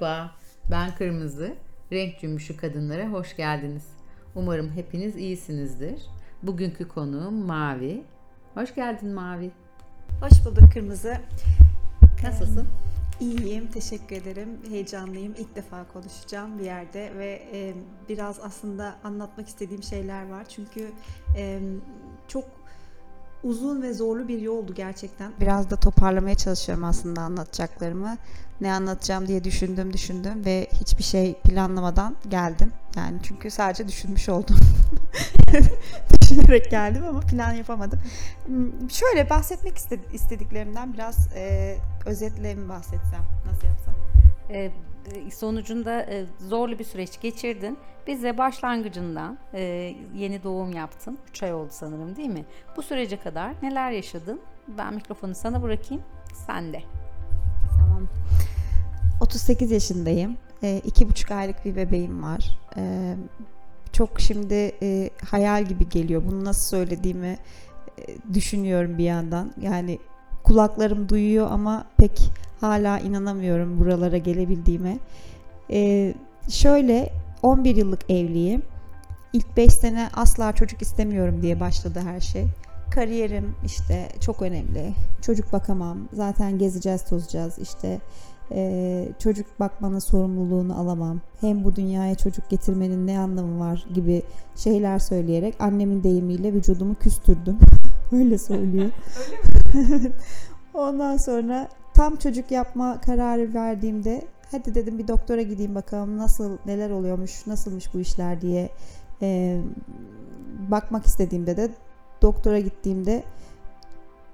Merhaba, ben Kırmızı. Renk cümbüşü kadınlara hoş geldiniz. Umarım hepiniz iyisinizdir. Bugünkü konuğum Mavi. Hoş geldin Mavi. Hoş bulduk Kırmızı. Nasılsın? İyiyim, teşekkür ederim. Heyecanlıyım. İlk defa konuşacağım bir yerde ve e, biraz aslında anlatmak istediğim şeyler var. Çünkü e, çok uzun ve zorlu bir yoldu gerçekten. Biraz da toparlamaya çalışıyorum aslında anlatacaklarımı. Ne anlatacağım diye düşündüm, düşündüm ve hiçbir şey planlamadan geldim. Yani çünkü sadece düşünmüş oldum. Düşünerek geldim ama plan yapamadım. Hmm, Şöyle bahsetmek istedi- istediklerimden biraz e, özetle mi bahsetsem? Nasıl yapsam? e, sonucunda e, zorlu bir süreç geçirdin. Bize başlangıcından e, yeni doğum yaptın. 3 ay oldu sanırım değil mi? Bu sürece kadar neler yaşadın? Ben mikrofonu sana bırakayım. Sen de. Tamam. 38 yaşındayım. E, iki buçuk aylık bir bebeğim var. E, çok şimdi e, hayal gibi geliyor. Bunu nasıl söylediğimi e, düşünüyorum bir yandan. Yani kulaklarım duyuyor ama pek hala inanamıyorum buralara gelebildiğime. E, şöyle 11 yıllık evliyim. İlk 5 sene asla çocuk istemiyorum diye başladı her şey. Kariyerim işte çok önemli. Çocuk bakamam. Zaten gezeceğiz, tozacağız. İşte e, çocuk bakmanın sorumluluğunu alamam. Hem bu dünyaya çocuk getirmenin ne anlamı var gibi şeyler söyleyerek annemin deyimiyle vücudumu küstürdüm. Öyle söylüyor. Ondan sonra tam çocuk yapma kararı verdiğimde hadi dedim bir doktora gideyim bakalım nasıl neler oluyormuş, nasılmış bu işler diye e, bakmak istediğimde de doktora gittiğimde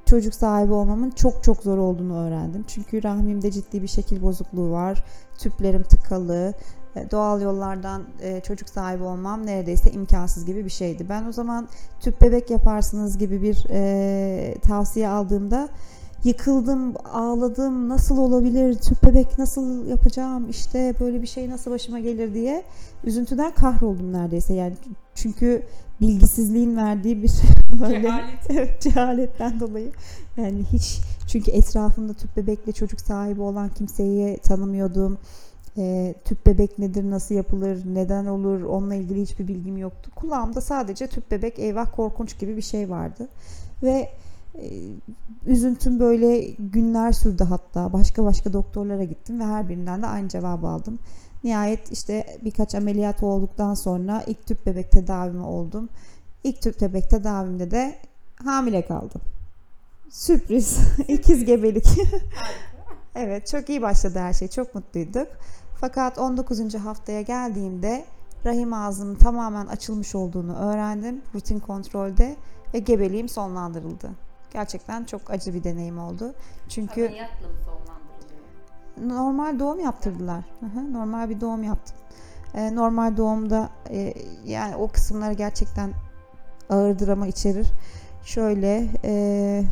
çocuk sahibi olmamın çok çok zor olduğunu öğrendim. Çünkü rahmimde ciddi bir şekil bozukluğu var. Tüplerim tıkalı. E, Doğal yollardan e, çocuk sahibi olmam neredeyse imkansız gibi bir şeydi. Ben o zaman tüp bebek yaparsınız gibi bir e, tavsiye aldığımda yıkıldım, ağladım. Nasıl olabilir? Tüp bebek nasıl yapacağım? İşte böyle bir şey nasıl başıma gelir diye üzüntüden kahroldum neredeyse. Yani çünkü bilgisizliğin verdiği bir böyle evet, cehaletten dolayı yani hiç çünkü etrafımda tüp bebekle çocuk sahibi olan kimseyi tanımıyordum. Ee, tüp bebek nedir, nasıl yapılır, neden olur onunla ilgili hiçbir bilgim yoktu. Kulağımda sadece tüp bebek eyvah korkunç gibi bir şey vardı. Ve e, üzüntüm böyle günler sürdü hatta. Başka başka doktorlara gittim ve her birinden de aynı cevabı aldım. Nihayet işte birkaç ameliyat olduktan sonra ilk tüp bebek tedavimi oldum. İlk tüp bebek tedavimde de hamile kaldım. Sürpriz. İkiz gebelik. evet çok iyi başladı her şey. Çok mutluyduk. Fakat 19. haftaya geldiğimde rahim ağzımın tamamen açılmış olduğunu öğrendim. Rutin kontrolde ve gebeliğim sonlandırıldı. Gerçekten çok acı bir deneyim oldu. Çünkü Ameliyatla mı sonlandırılıyor? normal doğum yaptırdılar. Normal bir doğum yaptım. Ee, normal doğumda e, yani o kısımlar gerçekten ağır drama içerir. Şöyle e,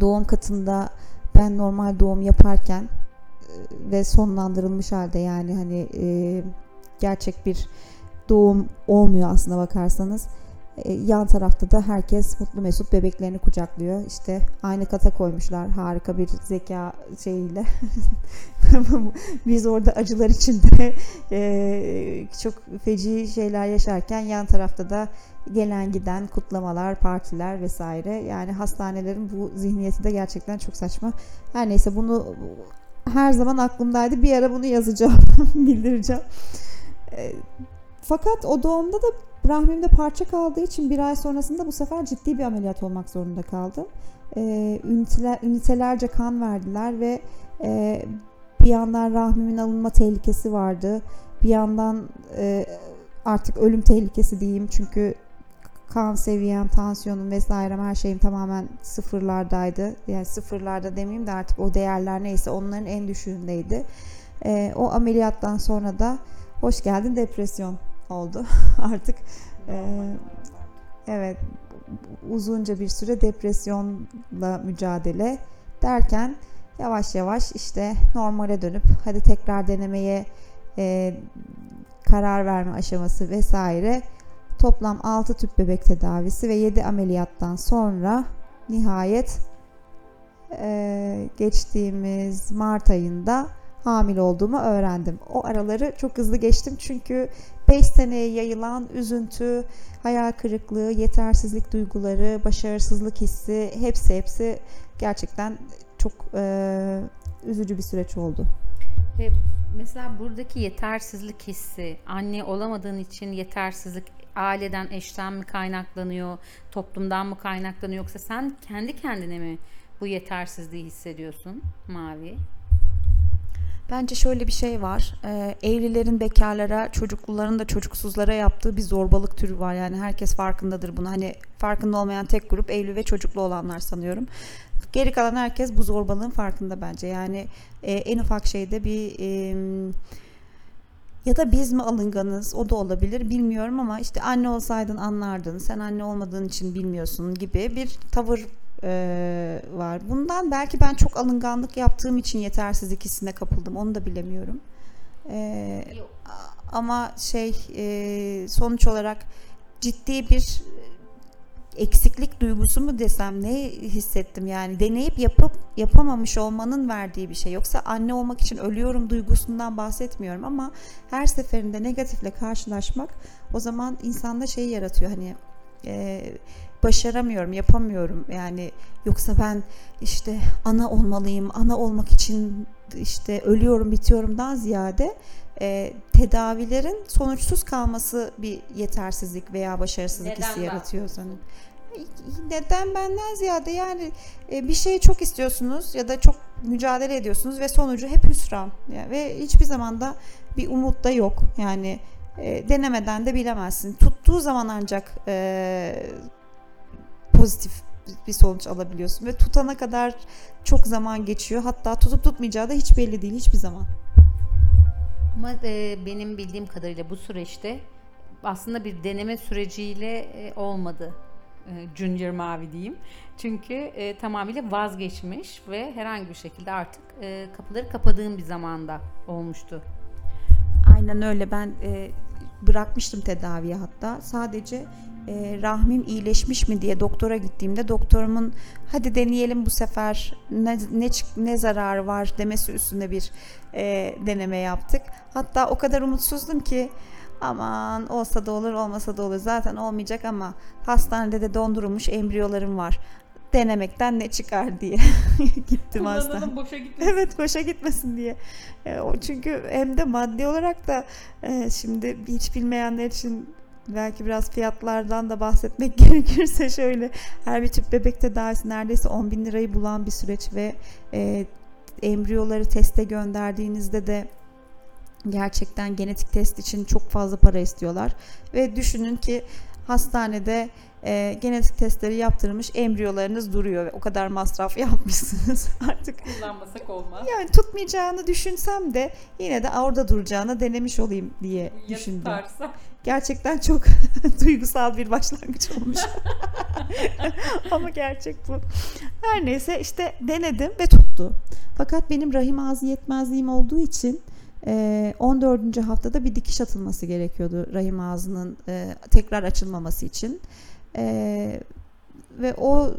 doğum katında ben normal doğum yaparken e, ve sonlandırılmış halde yani hani e, gerçek bir doğum olmuyor aslında bakarsanız. E, yan tarafta da herkes mutlu mesut bebeklerini kucaklıyor. İşte aynı kata koymuşlar harika bir zeka şeyiyle. Biz orada acılar içinde e, çok feci şeyler yaşarken yan tarafta da gelen giden kutlamalar, partiler vesaire. Yani hastanelerin bu zihniyeti de gerçekten çok saçma. Her neyse bunu her zaman aklımdaydı. Bir ara bunu yazacağım, bildireceğim. E, fakat o doğumda da rahmimde parça kaldığı için bir ay sonrasında bu sefer ciddi bir ameliyat olmak zorunda kaldım. E, üniteler, ünitelerce kan verdiler ve e, bir yandan rahmimin alınma tehlikesi vardı. Bir yandan e, artık ölüm tehlikesi diyeyim çünkü kan seviyem, tansiyonum vesairem her şeyim tamamen sıfırlardaydı. Yani sıfırlarda demeyeyim de artık o değerler neyse onların en düşüğündeydi. E, o ameliyattan sonra da hoş geldin depresyon oldu artık. e, evet uzunca bir süre depresyonla mücadele derken yavaş yavaş işte normale dönüp hadi tekrar denemeye e, karar verme aşaması vesaire toplam 6 tüp bebek tedavisi ve 7 ameliyattan sonra nihayet e, geçtiğimiz Mart ayında hamile olduğumu öğrendim. O araları çok hızlı geçtim çünkü 5 seneye yayılan üzüntü, hayal kırıklığı, yetersizlik duyguları, başarısızlık hissi hepsi hepsi gerçekten çok e, üzücü bir süreç oldu. Ve mesela buradaki yetersizlik hissi, anne olamadığın için yetersizlik aileden, eşten mi kaynaklanıyor, toplumdan mı kaynaklanıyor yoksa sen kendi kendine mi bu yetersizliği hissediyorsun Mavi? Bence şöyle bir şey var. Ee, evlilerin bekarlara, çocukluların da çocuksuzlara yaptığı bir zorbalık türü var. Yani herkes farkındadır bunu. Hani farkında olmayan tek grup evli ve çocuklu olanlar sanıyorum. Geri kalan herkes bu zorbalığın farkında bence. Yani e, en ufak şeyde bir e, ya da biz mi alınganız o da olabilir bilmiyorum ama işte anne olsaydın anlardın sen anne olmadığın için bilmiyorsun gibi bir tavır e, var. Bundan belki ben çok alınganlık yaptığım için yetersizlik hissine kapıldım. Onu da bilemiyorum. E, ama şey e, sonuç olarak ciddi bir eksiklik duygusu mu desem ne hissettim? Yani deneyip yapıp yapamamış olmanın verdiği bir şey. Yoksa anne olmak için ölüyorum duygusundan bahsetmiyorum ama her seferinde negatifle karşılaşmak o zaman insanda şey yaratıyor. Hani e, başaramıyorum yapamıyorum. Yani yoksa ben işte ana olmalıyım ana olmak için işte ölüyorum bitiyorumdan ziyade e, tedavilerin sonuçsuz kalması bir yetersizlik veya başarısızlık Neden hissi yaratıyor sanırım. Neden benden ziyade? Yani e, bir şeyi çok istiyorsunuz ya da çok mücadele ediyorsunuz ve sonucu hep hüsran. Yani ve hiçbir zaman da bir umut da yok. Yani e, denemeden de bilemezsin tuttuğu zaman ancak e, pozitif bir sonuç alabiliyorsun ve tutana kadar çok zaman geçiyor hatta tutup tutmayacağı da hiç belli değil hiçbir zaman. Ama e, benim bildiğim kadarıyla bu süreçte aslında bir deneme süreciyle e, olmadı. E, Junior Mavi diyeyim. Çünkü e, tamamıyla vazgeçmiş ve herhangi bir şekilde artık e, kapıları kapadığım bir zamanda olmuştu. Aynen öyle. Ben e, bırakmıştım tedaviye hatta. Sadece e, rahmim iyileşmiş mi diye doktora gittiğimde doktorumun hadi deneyelim bu sefer ne ne, ne zararı var demesi üstünde bir e, deneme yaptık. Hatta o kadar umutsuzdum ki aman olsa da olur olmasa da olur zaten olmayacak ama hastanede de dondurulmuş embriyolarım var. Denemekten ne çıkar diye gittim hastaneye. boşa gitmesin. Evet boşa gitmesin diye. E, o çünkü hem de maddi olarak da e, şimdi hiç bilmeyenler için belki biraz fiyatlardan da bahsetmek gerekirse şöyle her bir tüp bebek tedavisi neredeyse 10 bin lirayı bulan bir süreç ve e, embriyoları teste gönderdiğinizde de gerçekten genetik test için çok fazla para istiyorlar ve düşünün ki hastanede e, genetik testleri yaptırılmış embriyolarınız duruyor ve o kadar masraf yapmışsınız artık Kullanmasak olmaz. yani tutmayacağını düşünsem de yine de orada duracağını denemiş olayım diye düşündüm. Gerçekten çok duygusal bir başlangıç olmuş. Ama gerçek bu. Her neyse işte denedim ve tuttu. Fakat benim rahim ağzı yetmezliğim olduğu için 14. haftada bir dikiş atılması gerekiyordu rahim ağzının e, tekrar açılmaması için. E, ve o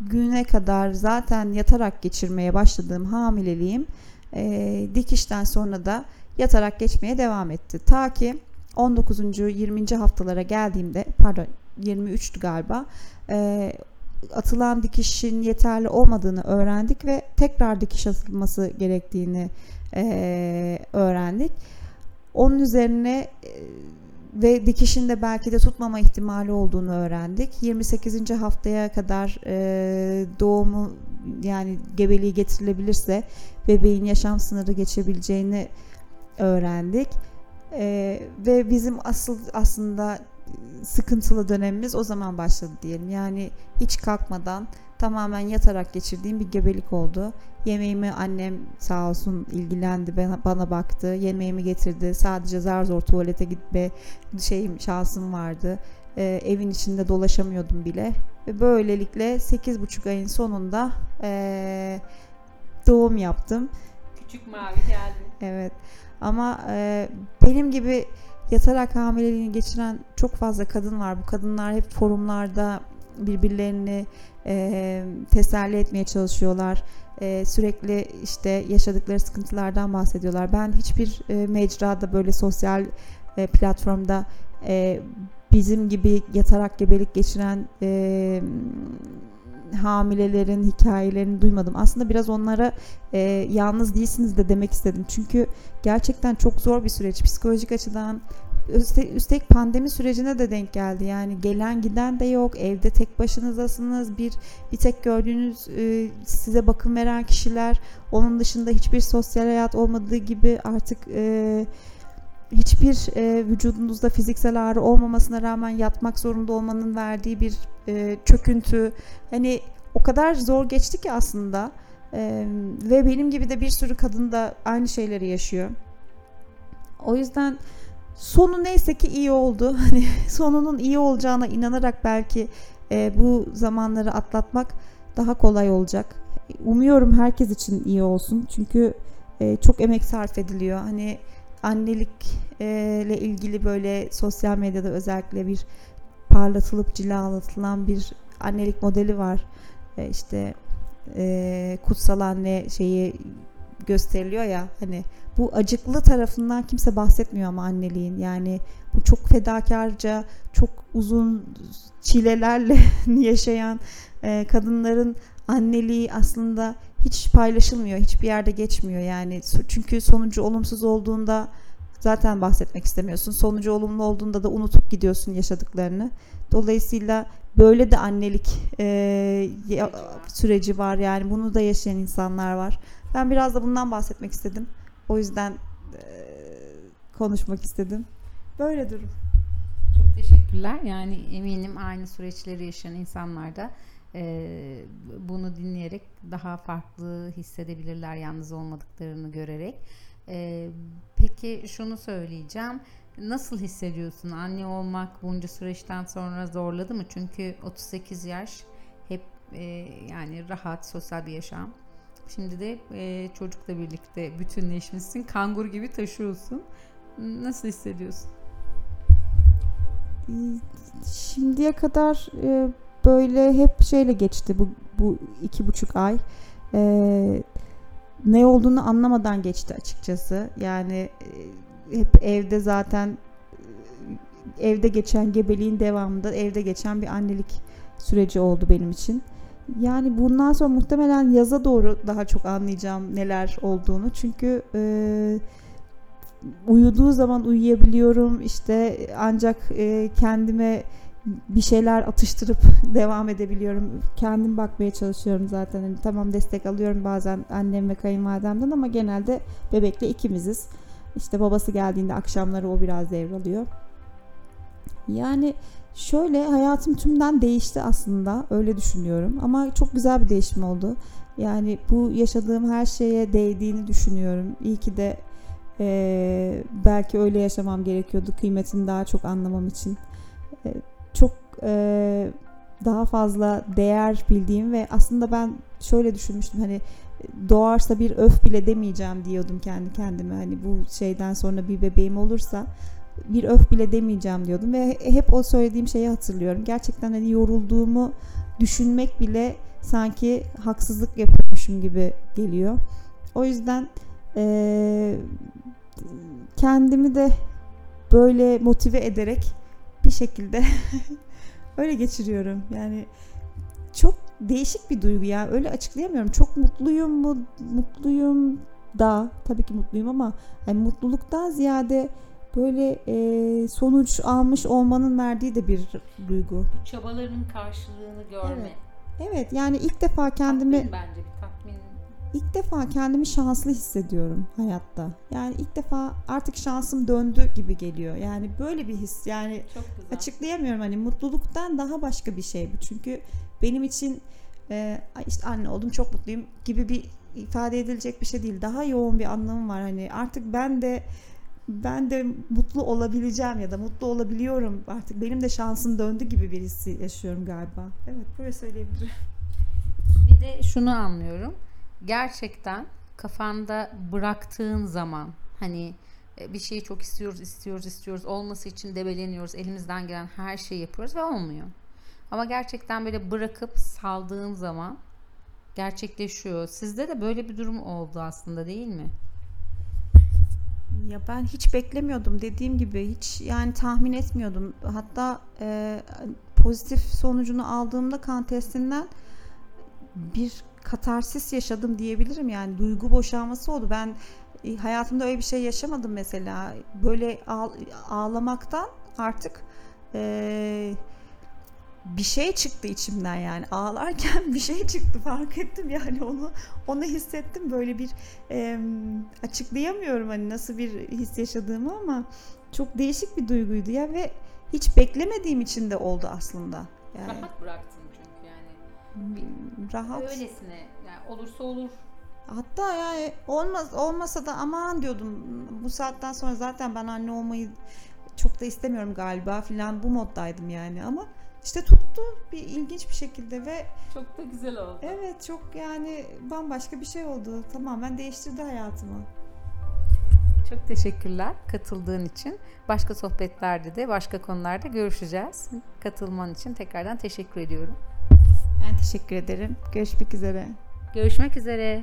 güne kadar zaten yatarak geçirmeye başladığım hamileliğim e, dikişten sonra da yatarak geçmeye devam etti. Ta ki 19. 20. haftalara geldiğimde pardon 23'tü galiba e, atılan dikişin yeterli olmadığını öğrendik ve tekrar dikiş atılması gerektiğini e, öğrendik. Onun üzerine e, ve dikişin de belki de tutmama ihtimali olduğunu öğrendik. 28. haftaya kadar e, doğumu yani gebeliği getirilebilirse bebeğin yaşam sınırı geçebileceğini öğrendik. E, ve bizim asıl aslında sıkıntılı dönemimiz o zaman başladı diyelim. Yani hiç kalkmadan tamamen yatarak geçirdiğim bir gebelik oldu. Yemeğimi annem sağ olsun ilgilendi, bana, bana baktı. Yemeğimi getirdi. Sadece zar zor tuvalete gitme şeyim şansım vardı. Ee, evin içinde dolaşamıyordum bile. Ve böylelikle 8,5 ayın sonunda ee, doğum yaptım. Küçük Mavi geldi. Evet. Ama e, benim gibi yatarak hamileliğini geçiren çok fazla kadın var. Bu kadınlar hep forumlarda birbirlerini e, teselli etmeye çalışıyorlar. e, sürekli işte yaşadıkları sıkıntılardan bahsediyorlar. Ben hiçbir e, mecrada böyle sosyal e, platformda e, bizim gibi yatarak gebelik geçiren e, hamilelerin hikayelerini duymadım. Aslında biraz onlara e, yalnız değilsiniz de demek istedim. Çünkü gerçekten çok zor bir süreç. Psikolojik açıdan Üste- Üstelik pandemi sürecine de denk geldi. Yani gelen giden de yok. Evde tek başınızdasınız. Bir bir tek gördüğünüz e, size bakım veren kişiler. Onun dışında hiçbir sosyal hayat olmadığı gibi artık e, hiçbir e, vücudunuzda fiziksel ağrı olmamasına rağmen yatmak zorunda olmanın verdiği bir e, çöküntü. Hani o kadar zor geçti ki aslında. E, ve benim gibi de bir sürü kadın da aynı şeyleri yaşıyor. O yüzden sonu neyse ki iyi oldu. Hani sonunun iyi olacağına inanarak belki e, bu zamanları atlatmak daha kolay olacak. Umuyorum herkes için iyi olsun. Çünkü e, çok emek sarf ediliyor. Hani annelik ile ilgili böyle sosyal medyada özellikle bir parlatılıp cilalatılan bir annelik modeli var. E, işte e, kutsal anne şeyi gösteriliyor ya hani bu acıklı tarafından kimse bahsetmiyor ama anneliğin yani bu çok fedakarca çok uzun çilelerle yaşayan e, kadınların anneliği aslında hiç paylaşılmıyor hiçbir yerde geçmiyor yani çünkü sonucu olumsuz olduğunda zaten bahsetmek istemiyorsun sonucu olumlu olduğunda da unutup gidiyorsun yaşadıklarını dolayısıyla böyle de annelik e, süreci var yani bunu da yaşayan insanlar var ben biraz da bundan bahsetmek istedim. O yüzden eee, konuşmak istedim. Böyle durum. Çok teşekkürler. Yani eminim aynı süreçleri yaşayan insanlar da e, bunu dinleyerek daha farklı hissedebilirler yalnız olmadıklarını görerek. E, peki şunu söyleyeceğim. Nasıl hissediyorsun? Anne olmak bunca süreçten sonra zorladı mı? Çünkü 38 yaş hep e, yani rahat sosyal bir yaşam. Şimdi de e, çocukla birlikte bütünleşmişsin. Kangur gibi taşıyorsun. Nasıl hissediyorsun? Şimdiye kadar e, böyle hep şeyle geçti bu, bu iki buçuk ay. E, ne olduğunu anlamadan geçti açıkçası. Yani e, hep evde zaten e, evde geçen gebeliğin devamında evde geçen bir annelik süreci oldu benim için. Yani bundan sonra muhtemelen yaza doğru daha çok anlayacağım neler olduğunu. Çünkü e, uyuduğu zaman uyuyabiliyorum. İşte ancak e, kendime bir şeyler atıştırıp devam edebiliyorum. Kendim bakmaya çalışıyorum zaten. Hani tamam destek alıyorum bazen annem ve kayınvalidemden ama genelde bebekle ikimiziz. İşte babası geldiğinde akşamları o biraz devralıyor. Yani şöyle hayatım tümden değişti aslında öyle düşünüyorum ama çok güzel bir değişim oldu. Yani bu yaşadığım her şeye değdiğini düşünüyorum. İyi ki de e, belki öyle yaşamam gerekiyordu kıymetini daha çok anlamam için. E, çok e, daha fazla değer bildiğim ve aslında ben şöyle düşünmüştüm hani doğarsa bir öf bile demeyeceğim diyordum kendi kendime. Hani bu şeyden sonra bir bebeğim olursa bir öf bile demeyeceğim diyordum ve hep o söylediğim şeyi hatırlıyorum. Gerçekten hani yorulduğumu düşünmek bile sanki haksızlık yapıyormuşum gibi geliyor. O yüzden eee, kendimi de böyle motive ederek bir şekilde öyle geçiriyorum. Yani çok değişik bir duygu ya. Öyle açıklayamıyorum. Çok mutluyum mu? Mutluyum da tabii ki mutluyum ama yani mutluluktan ziyade böyle e, sonuç almış olmanın verdiği de bir duygu. Bu çabalarının karşılığını görme. Evet yani ilk defa kendimi Tatmin bence bir tatmin. İlk defa kendimi şanslı hissediyorum hayatta. Yani ilk defa artık şansım döndü gibi geliyor. Yani böyle bir his. Yani açıklayamıyorum hani mutluluktan daha başka bir şey bu. Çünkü benim için e, "Ay işte anne oldum çok mutluyum gibi bir ifade edilecek bir şey değil. Daha yoğun bir anlamı var. Hani artık ben de ben de mutlu olabileceğim ya da mutlu olabiliyorum. Artık benim de şansım döndü gibi bir hissi yaşıyorum galiba. Evet böyle söyleyebilirim. Bir de şunu anlıyorum. Gerçekten kafanda bıraktığın zaman hani e, bir şeyi çok istiyoruz, istiyoruz, istiyoruz. Olması için debeleniyoruz. Elimizden gelen her şeyi yapıyoruz ve olmuyor. Ama gerçekten böyle bırakıp saldığın zaman gerçekleşiyor. Sizde de böyle bir durum oldu aslında değil mi? Ya ben hiç beklemiyordum dediğim gibi hiç yani tahmin etmiyordum. Hatta e, pozitif sonucunu aldığımda kan testinden bir katarsis yaşadım diyebilirim yani duygu boşalması oldu. Ben e, hayatımda öyle bir şey yaşamadım mesela. Böyle ağ- ağlamaktan artık e, bir şey çıktı içimden yani ağlarken bir şey çıktı fark ettim yani onu onu hissettim böyle bir e, açıklayamıyorum hani nasıl bir his yaşadığımı ama çok değişik bir duyguydu ya ve hiç beklemediğim için de oldu aslında yani Rahat bıraktın. Rahat Öylesine yani olursa olur. hatta yani olmaz olmasa da aman diyordum bu saatten sonra zaten ben anne olmayı çok da istemiyorum galiba filan bu moddaydım yani ama işte tuttu bir ilginç bir şekilde ve Çok da güzel oldu. evet çok yani bambaşka bir şey oldu tamamen değiştirdi hayatımı. Çok teşekkürler katıldığın için. Başka sohbetlerde de başka konularda görüşeceğiz. Katılman için tekrardan teşekkür ediyorum. Ben teşekkür ederim. Görüşmek üzere. Görüşmek üzere.